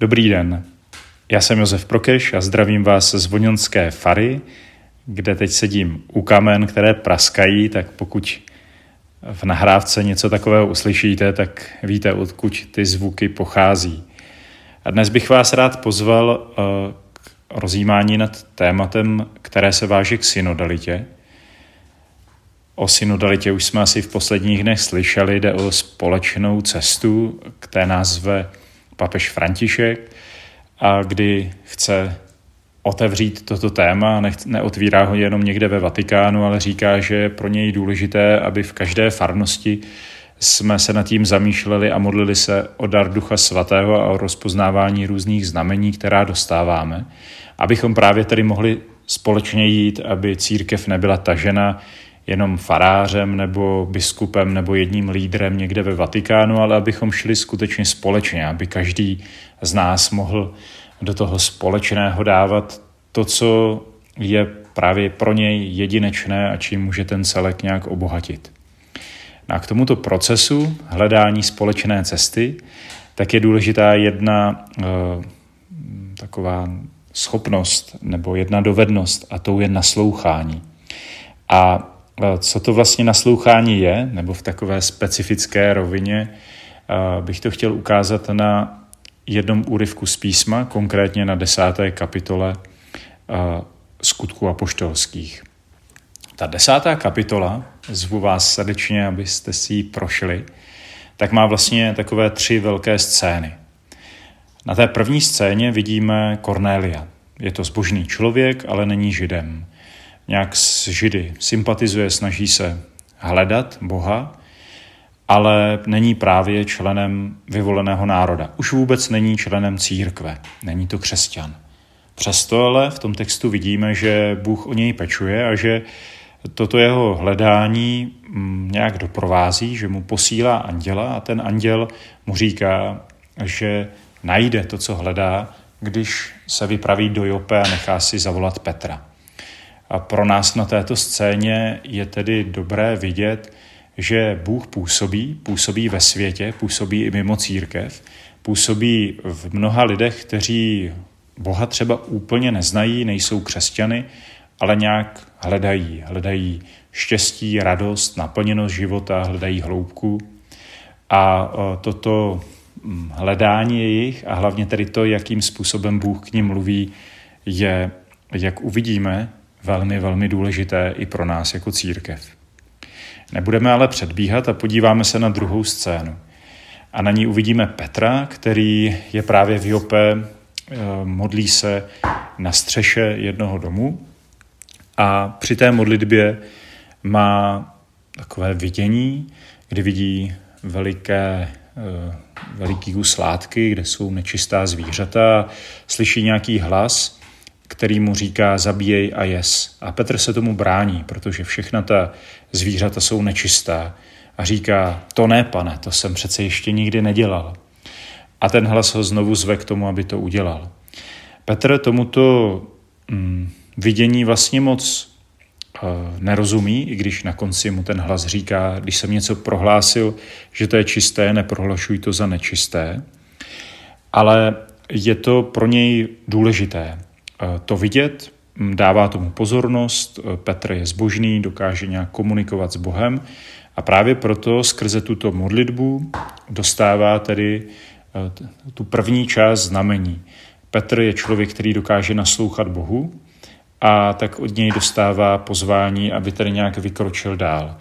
Dobrý den, já jsem Josef Prokeš a zdravím vás z Vonionské Fary, kde teď sedím u kamen, které praskají, tak pokud v nahrávce něco takového uslyšíte, tak víte, odkud ty zvuky pochází. A dnes bych vás rád pozval eh, k rozjímání nad tématem, které se váže k synodalitě. O synodalitě už jsme asi v posledních dnech slyšeli, jde o společnou cestu, které názve papež František a kdy chce otevřít toto téma, nech, neotvírá ho jenom někde ve Vatikánu, ale říká, že je pro něj důležité, aby v každé farnosti jsme se nad tím zamýšleli a modlili se o dar Ducha Svatého a o rozpoznávání různých znamení, která dostáváme, abychom právě tedy mohli společně jít, aby církev nebyla tažena jenom farářem nebo biskupem nebo jedním lídrem někde ve Vatikánu, ale abychom šli skutečně společně, aby každý z nás mohl do toho společného dávat to, co je právě pro něj jedinečné a čím může ten celek nějak obohatit. No a k tomuto procesu hledání společné cesty, tak je důležitá jedna e, taková schopnost nebo jedna dovednost a tou je naslouchání. A co to vlastně naslouchání je, nebo v takové specifické rovině, eh, bych to chtěl ukázat na jednom úryvku z písma, konkrétně na desáté kapitole eh, skutku apoštolských. Ta desátá kapitola, zvu vás srdečně, abyste si ji prošli, tak má vlastně takové tři velké scény. Na té první scéně vidíme Kornélia. Je to zbožný člověk, ale není židem nějak s Židy sympatizuje, snaží se hledat Boha, ale není právě členem vyvoleného národa. Už vůbec není členem církve, není to křesťan. Přesto ale v tom textu vidíme, že Bůh o něj pečuje a že toto jeho hledání mm, nějak doprovází, že mu posílá anděla a ten anděl mu říká, že najde to, co hledá, když se vypraví do Jope a nechá si zavolat Petra. A pro nás na této scéně je tedy dobré vidět, že Bůh působí, působí ve světě, působí i mimo církev, působí v mnoha lidech, kteří Boha třeba úplně neznají, nejsou křesťany, ale nějak hledají. Hledají štěstí, radost, naplněnost života, hledají hloubku. A toto hm, hledání jejich a hlavně tedy to, jakým způsobem Bůh k ním mluví, je, jak uvidíme, velmi, velmi důležité i pro nás jako církev. Nebudeme ale předbíhat a podíváme se na druhou scénu. A na ní uvidíme Petra, který je právě v Jope, eh, modlí se na střeše jednoho domu a při té modlitbě má takové vidění, kdy vidí veliké, eh, veliký kus látky, kde jsou nečistá zvířata, slyší nějaký hlas který mu říká zabíjej a jes. A Petr se tomu brání, protože všechna ta zvířata jsou nečistá. A říká, to ne, pane, to jsem přece ještě nikdy nedělal. A ten hlas ho znovu zve k tomu, aby to udělal. Petr tomuto mm, vidění vlastně moc uh, nerozumí, i když na konci mu ten hlas říká, když jsem něco prohlásil, že to je čisté, neprohlašuj to za nečisté. Ale je to pro něj důležité. Eh, to vidět, hm, dává tomu pozornost, eh, Petr je zbožný, dokáže nějak komunikovat s Bohem a právě proto skrze tuto modlitbu dostává tedy eh, tu první část znamení. Petr je člověk, který dokáže naslouchat Bohu a tak od něj dostává pozvání, aby tedy nějak vykročil dál.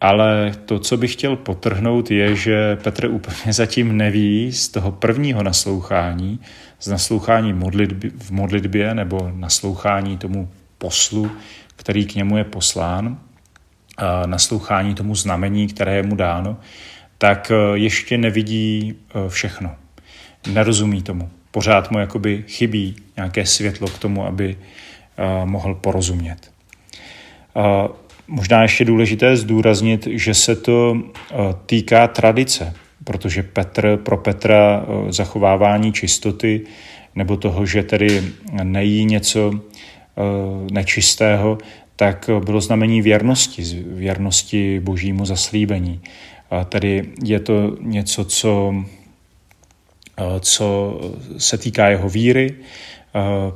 Ale to, co bych chtěl potrhnout, je, že Petr úplně zatím neví z toho prvního naslouchání, z naslouchání modlitby, v modlitbě nebo naslouchání tomu poslu, který k němu je poslán, naslouchání tomu znamení, které je mu dáno, tak e, ještě nevidí e, všechno. Nerozumí tomu. Pořád mu jakoby chybí nějaké světlo k tomu, aby e, mohl porozumět. Možná ještě důležité zdůraznit, že se to týká tradice, protože Petr, pro Petra eh, zachovávání čistoty nebo toho, že tedy nejí něco eh, nečistého, tak bylo znamení věrnosti, věrnosti božímu zaslíbení. Tedy je to něco, co co se týká jeho víry,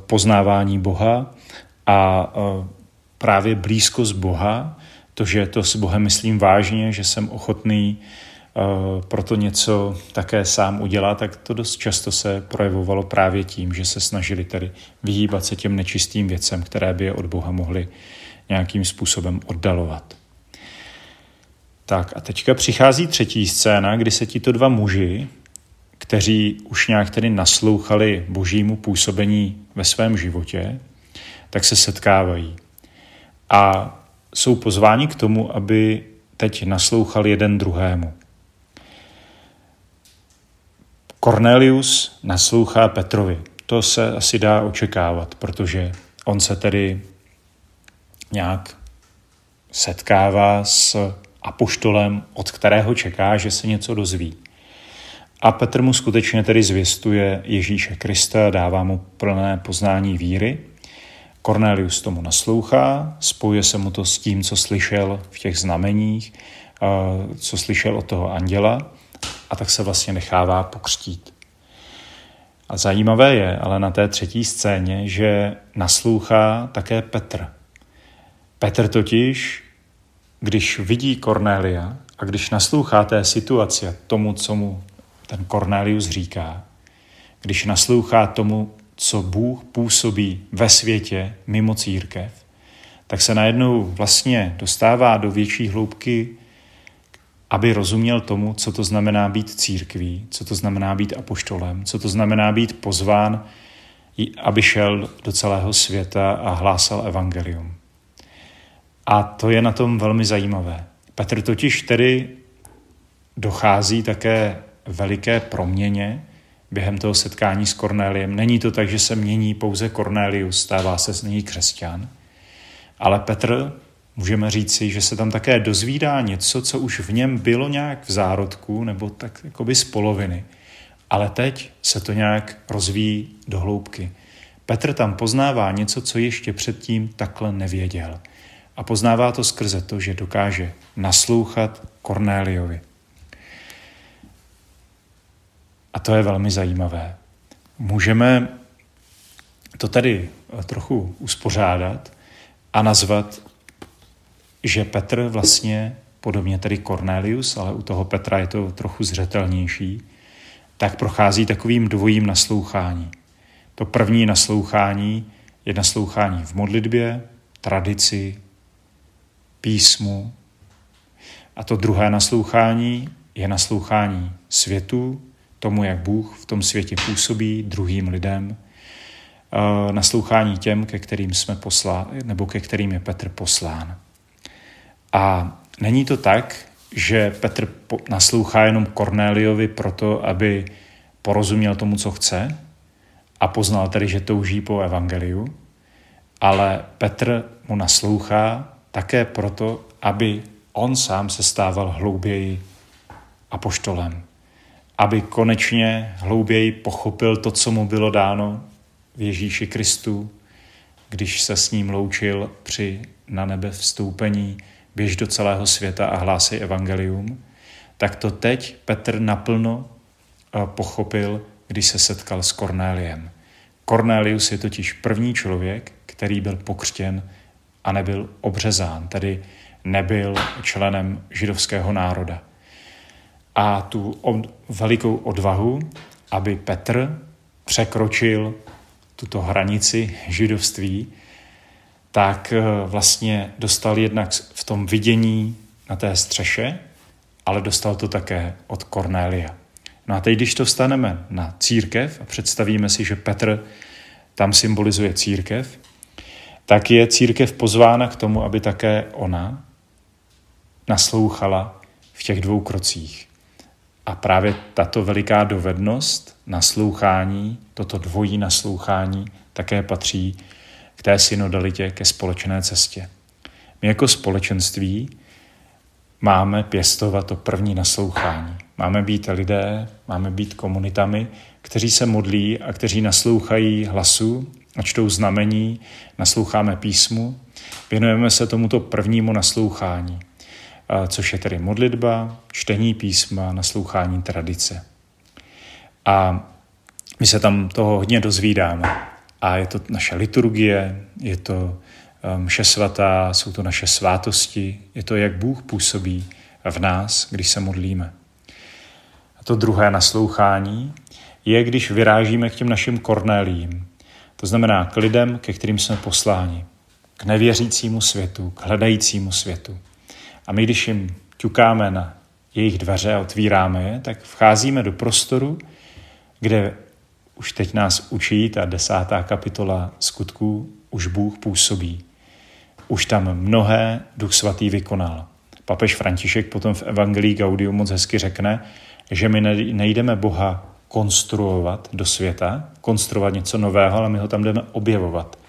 poznávání Boha a právě blízkost Boha, to, že to s Bohem myslím vážně, že jsem ochotný proto něco také sám udělat, tak to dost často se projevovalo právě tím, že se snažili tedy vyhýbat se těm nečistým věcem, které by je od Boha mohly nějakým způsobem oddalovat. Tak a teďka přichází třetí scéna, kdy se tito dva muži, kteří už nějak tedy naslouchali božímu působení ve svém životě, tak se setkávají. A jsou pozváni k tomu, aby teď naslouchali jeden druhému. Cornelius naslouchá Petrovi. To se asi dá očekávat, protože on se tedy nějak setkává s apoštolem, od kterého čeká, že se něco dozví. A Petr mu skutečně tedy zvěstuje Ježíše Krista, dává mu plné poznání víry. Cornelius tomu naslouchá, spojuje se mu to s tím, co slyšel v těch znameních, co slyšel od toho anděla a tak se vlastně nechává pokřtít. A zajímavé je ale na té třetí scéně, že naslouchá také Petr. Petr totiž, když vidí Cornélia a když naslouchá té situaci tomu, co mu ten Cornelius říká, když naslouchá tomu, co Bůh působí ve světě mimo církev, tak se najednou vlastně dostává do větší hloubky, aby rozuměl tomu, co to znamená být církví, co to znamená být apoštolem, co to znamená být pozván, aby šel do celého světa a hlásal evangelium. A to je na tom velmi zajímavé. Petr totiž tedy dochází také veliké proměně během toho setkání s Kornéliem. Není to tak, že se mění pouze Kornélius, stává se z něj křesťan, ale Petr můžeme říci, že se tam také dozvídá něco, co už v něm bylo nějak v zárodku, nebo tak jakoby z poloviny. Ale teď se to nějak rozvíjí do hloubky. Petr tam poznává něco, co ještě předtím takhle nevěděl. A poznává to skrze to, že dokáže naslouchat Kornéliovi. A to je velmi zajímavé. Můžeme to tady trochu uspořádat a nazvat, že Petr vlastně, podobně tedy Cornelius, ale u toho Petra je to trochu zřetelnější, tak prochází takovým dvojím naslouchání. To první naslouchání je naslouchání v modlitbě, tradici, písmu. A to druhé naslouchání je naslouchání světu, tomu, jak Bůh v tom světě působí druhým lidem, eh, naslouchání těm, ke kterým jsme posláni, nebo ke kterým je Petr poslán. A není to tak, že Petr naslouchá jenom Kornéliovi proto, aby porozuměl tomu, co chce a poznal tedy, že touží po evangeliu, ale Petr mu naslouchá také proto, aby on sám se stával hlouběji apoštolem, aby konečně hlouběji pochopil to, co mu bylo dáno v Ježíši Kristu, když se s ním loučil při na nebe vstoupení, běž do celého světa a hlásej evangelium, tak to teď Petr naplno eh, pochopil, když se setkal s Kornéliem. Cornelius je totiž první člověk, který byl pokřtěn a nebyl obřezán, tedy nebyl členem židovského národa. A tu od, velikou odvahu, aby Petr překročil tuto hranici židovství, tak eh, vlastně dostal jednak v tom vidění na té střeše, ale dostal to také od Kornélia. No a teď, když to staneme na církev a představíme si, že Petr tam symbolizuje církev, tak je církev pozvána k tomu, aby také ona naslouchala v těch dvou krocích. A právě tato veliká dovednost naslouchání, toto dvojí naslouchání, také patří k té synodalitě, ke společné cestě. My jako společenství máme pěstovat to první naslouchání. Máme být lidé, máme být komunitami, kteří se modlí a kteří naslouchají hlasu a čtou znamení, nasloucháme písmu, věnujeme se tomuto prvnímu naslouchání, což je tedy modlitba, čtení písma, naslouchání tradice. A My se tam toho hodně dozvídáme. A je to naše liturgie, je to mše svatá, jsou to naše svátosti, je to, jak Bůh působí v nás, když se modlíme. A to druhé naslouchání je, když vyrážíme k těm našim kornélím. To znamená k lidem, ke kterým jsme posláni. K nevěřícímu světu, k hledajícímu světu. A my, když jim ťukáme na jejich dveře a otvíráme je, tak vcházíme do prostoru, kde už teď nás učí ta desátá kapitola skutků, už Bůh působí. Už tam mnohé Duch Svatý vykonal. Papež František potom v Evangelii Gaudium moc hezky řekne, že my nejdeme Boha konstruovat do světa, konstruovat něco nového, ale my ho tam jdeme objevovat.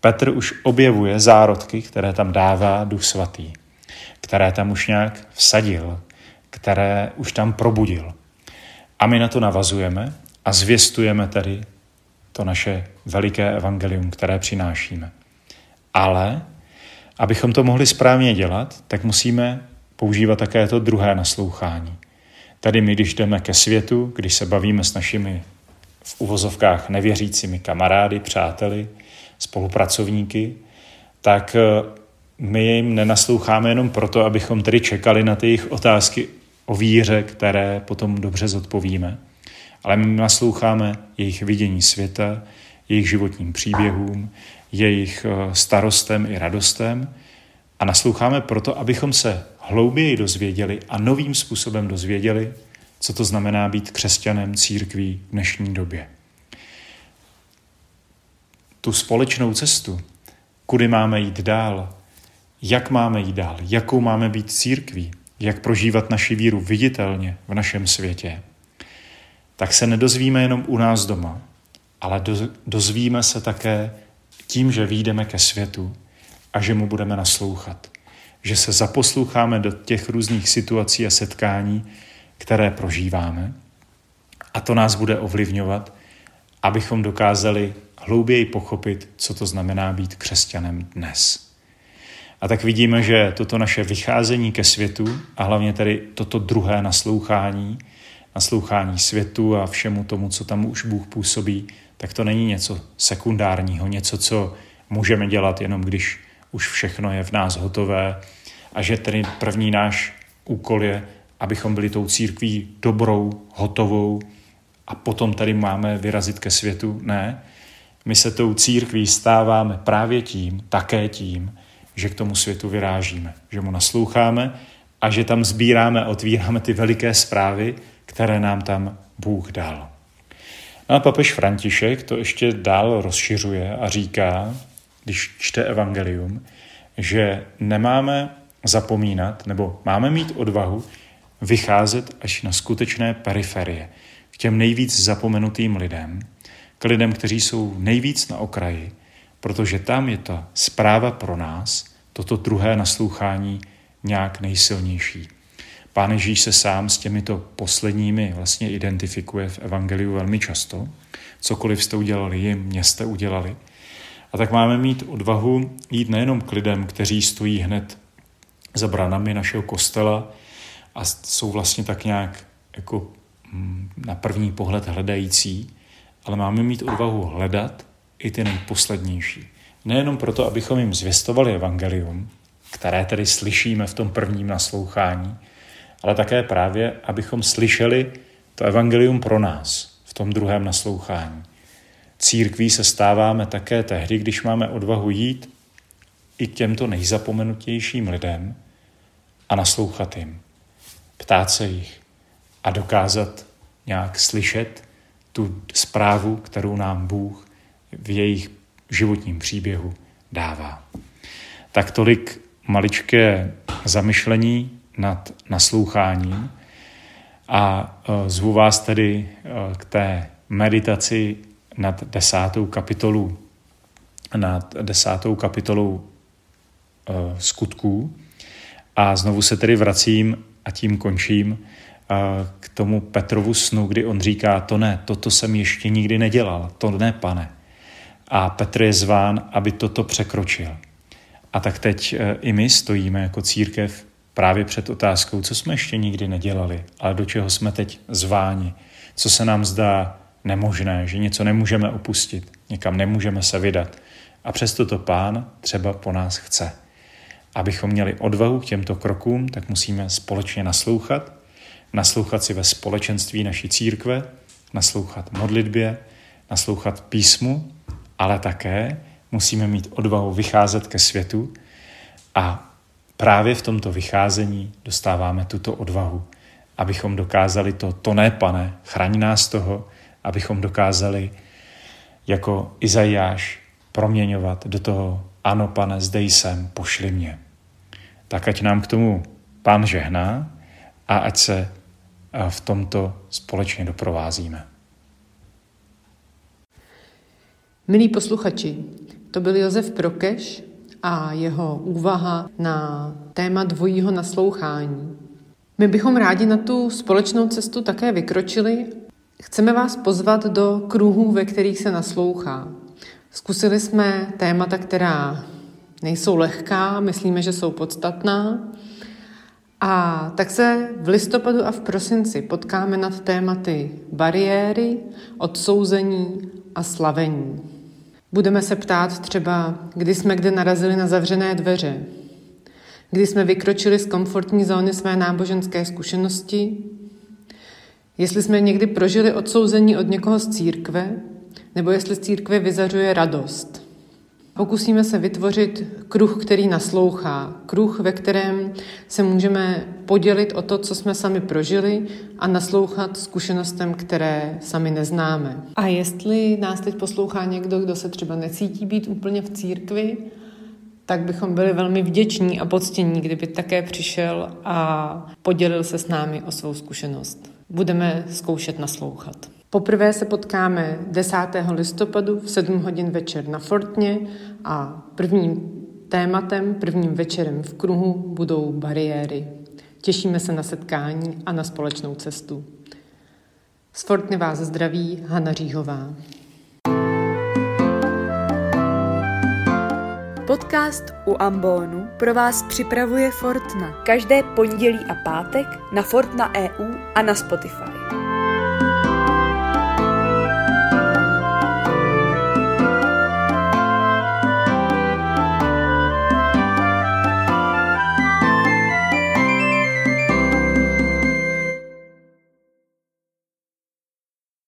Petr už objevuje zárodky, které tam dává Duch Svatý, které tam už nějak vsadil, které už tam probudil. A my na to navazujeme a zvěstujeme tedy to naše veliké evangelium, které přinášíme. Ale abychom to mohli správně dělat, tak musíme používat také to druhé naslouchání. Tady my, když jdeme ke světu, když se bavíme s našimi v uvozovkách nevěřícími kamarády, přáteli, spolupracovníky, tak eh, my jim nenasloucháme jenom proto, abychom tedy čekali na ty jejich otázky o víře, které potom dobře zodpovíme, ale my nasloucháme jejich vidění světa, jejich životním příběhům, jejich eh, starostem i radostem a nasloucháme proto, abychom se hlouběji dozvěděli a novým způsobem dozvěděli, co to znamená být křesťanem církví v dnešní době. Tu společnou cestu, kudy máme jít dál, jak máme jít dál, jakou máme být církví, jak prožívat naši víru viditelně v našem světě, tak se nedozvíme jenom u nás doma, ale dozvíme se také tím, že výjdeme ke světu a že mu budeme naslouchat. Že se zaposloucháme do těch různých situací a setkání, které prožíváme. A to nás bude ovlivňovat, abychom dokázali hlouběji pochopit, co to znamená být křesťanem dnes. A tak vidíme, že toto naše vycházení ke světu a hlavně tedy toto druhé naslouchání, naslouchání světu a všemu tomu, co tam už Bůh působí, tak to není něco sekundárního, něco, co můžeme dělat jenom když už všechno je v nás hotové a že tedy první náš úkol je, abychom byli tou církví dobrou, hotovou a potom tady máme vyrazit ke světu. Ne, my se tou církví stáváme právě tím, také tím, že k tomu světu vyrážíme, že mu nasloucháme a že tam sbíráme otvíráme ty veliké zprávy, které nám tam Bůh dal. No a papež František to ještě dál rozšiřuje a říká, když čte evangelium, že nemáme zapomínat, nebo máme mít odvahu vycházet až na skutečné periferie, k těm nejvíc zapomenutým lidem, k lidem, kteří jsou nejvíc na okraji, protože tam je ta zpráva pro nás, toto druhé naslouchání, nějak nejsilnější. Pán Ježíš se sám s těmito posledními vlastně identifikuje v Evangeliu velmi často. Cokoliv jste udělali jim, mě jste udělali. A tak máme mít odvahu jít nejenom k lidem, kteří stojí hned za branami našeho kostela a jsou vlastně tak nějak jako mm, na první pohled hledající, ale máme mít odvahu hledat i ty nejposlednější. Nejenom proto, abychom jim zvěstovali evangelium, které tedy slyšíme v tom prvním naslouchání, ale také právě, abychom slyšeli to evangelium pro nás v tom druhém naslouchání. Církví se stáváme také tehdy, když máme odvahu jít i k těmto nejzapomenutějším lidem a naslouchat jim, ptát se jich a dokázat nějak slyšet tu zprávu, kterou nám Bůh v jejich životním příběhu dává. Tak tolik maličké zamyšlení nad nasloucháním a e, zvu vás tedy e, k té meditaci nad desátou kapitolu, nad desátou kapitolou e, skutků. A znovu se tedy vracím a tím končím k tomu Petrovu snu, kdy on říká, to ne, toto jsem ještě nikdy nedělal, to ne, pane. A Petr je zván, aby toto překročil. A tak teď i my stojíme jako církev právě před otázkou, co jsme ještě nikdy nedělali, ale do čeho jsme teď zváni, co se nám zdá nemožné, že něco nemůžeme opustit, někam nemůžeme se vydat. A přesto to pán třeba po nás chce. Abychom měli odvahu k těmto krokům, tak musíme společně naslouchat, naslouchat si ve společenství naší církve, naslouchat modlitbě, naslouchat písmu, ale také musíme mít odvahu vycházet ke světu a právě v tomto vycházení dostáváme tuto odvahu, abychom dokázali to, to ne pane, chraň nás toho, abychom dokázali jako Izajáš proměňovat do toho, ano pane, zde jsem, pošli mě. Tak ať nám k tomu pán žehná a ať se v tomto společně doprovázíme. Milí posluchači, to byl Josef Prokeš a jeho úvaha na téma dvojího naslouchání. My bychom rádi na tu společnou cestu také vykročili. Chceme vás pozvat do kruhů, ve kterých se naslouchá. Zkusili jsme témata, která nejsou lehká, myslíme, že jsou podstatná. A tak se v listopadu a v prosinci potkáme nad tématy bariéry, odsouzení a slavení. Budeme se ptát třeba, kdy jsme kde narazili na zavřené dveře, kdy jsme vykročili z komfortní zóny své náboženské zkušenosti, jestli jsme někdy prožili odsouzení od někoho z církve, nebo jestli z církve vyzařuje radost. Pokusíme se vytvořit kruh, který naslouchá, kruh, ve kterém se můžeme podělit o to, co jsme sami prožili a naslouchat zkušenostem, které sami neznáme. A jestli nás teď poslouchá někdo, kdo se třeba necítí být úplně v církvi, tak bychom byli velmi vděční a poctění, kdyby také přišel a podělil se s námi o svou zkušenost. Budeme zkoušet naslouchat. Poprvé se potkáme 10. listopadu v 7 hodin večer na Fortně a prvním tématem, prvním večerem v kruhu budou bariéry. Těšíme se na setkání a na společnou cestu. Z Fortny vás zdraví Hana Říhová. Podcast u Ambonu pro vás připravuje Fortna. Každé pondělí a pátek na Fortna EU a na Spotify.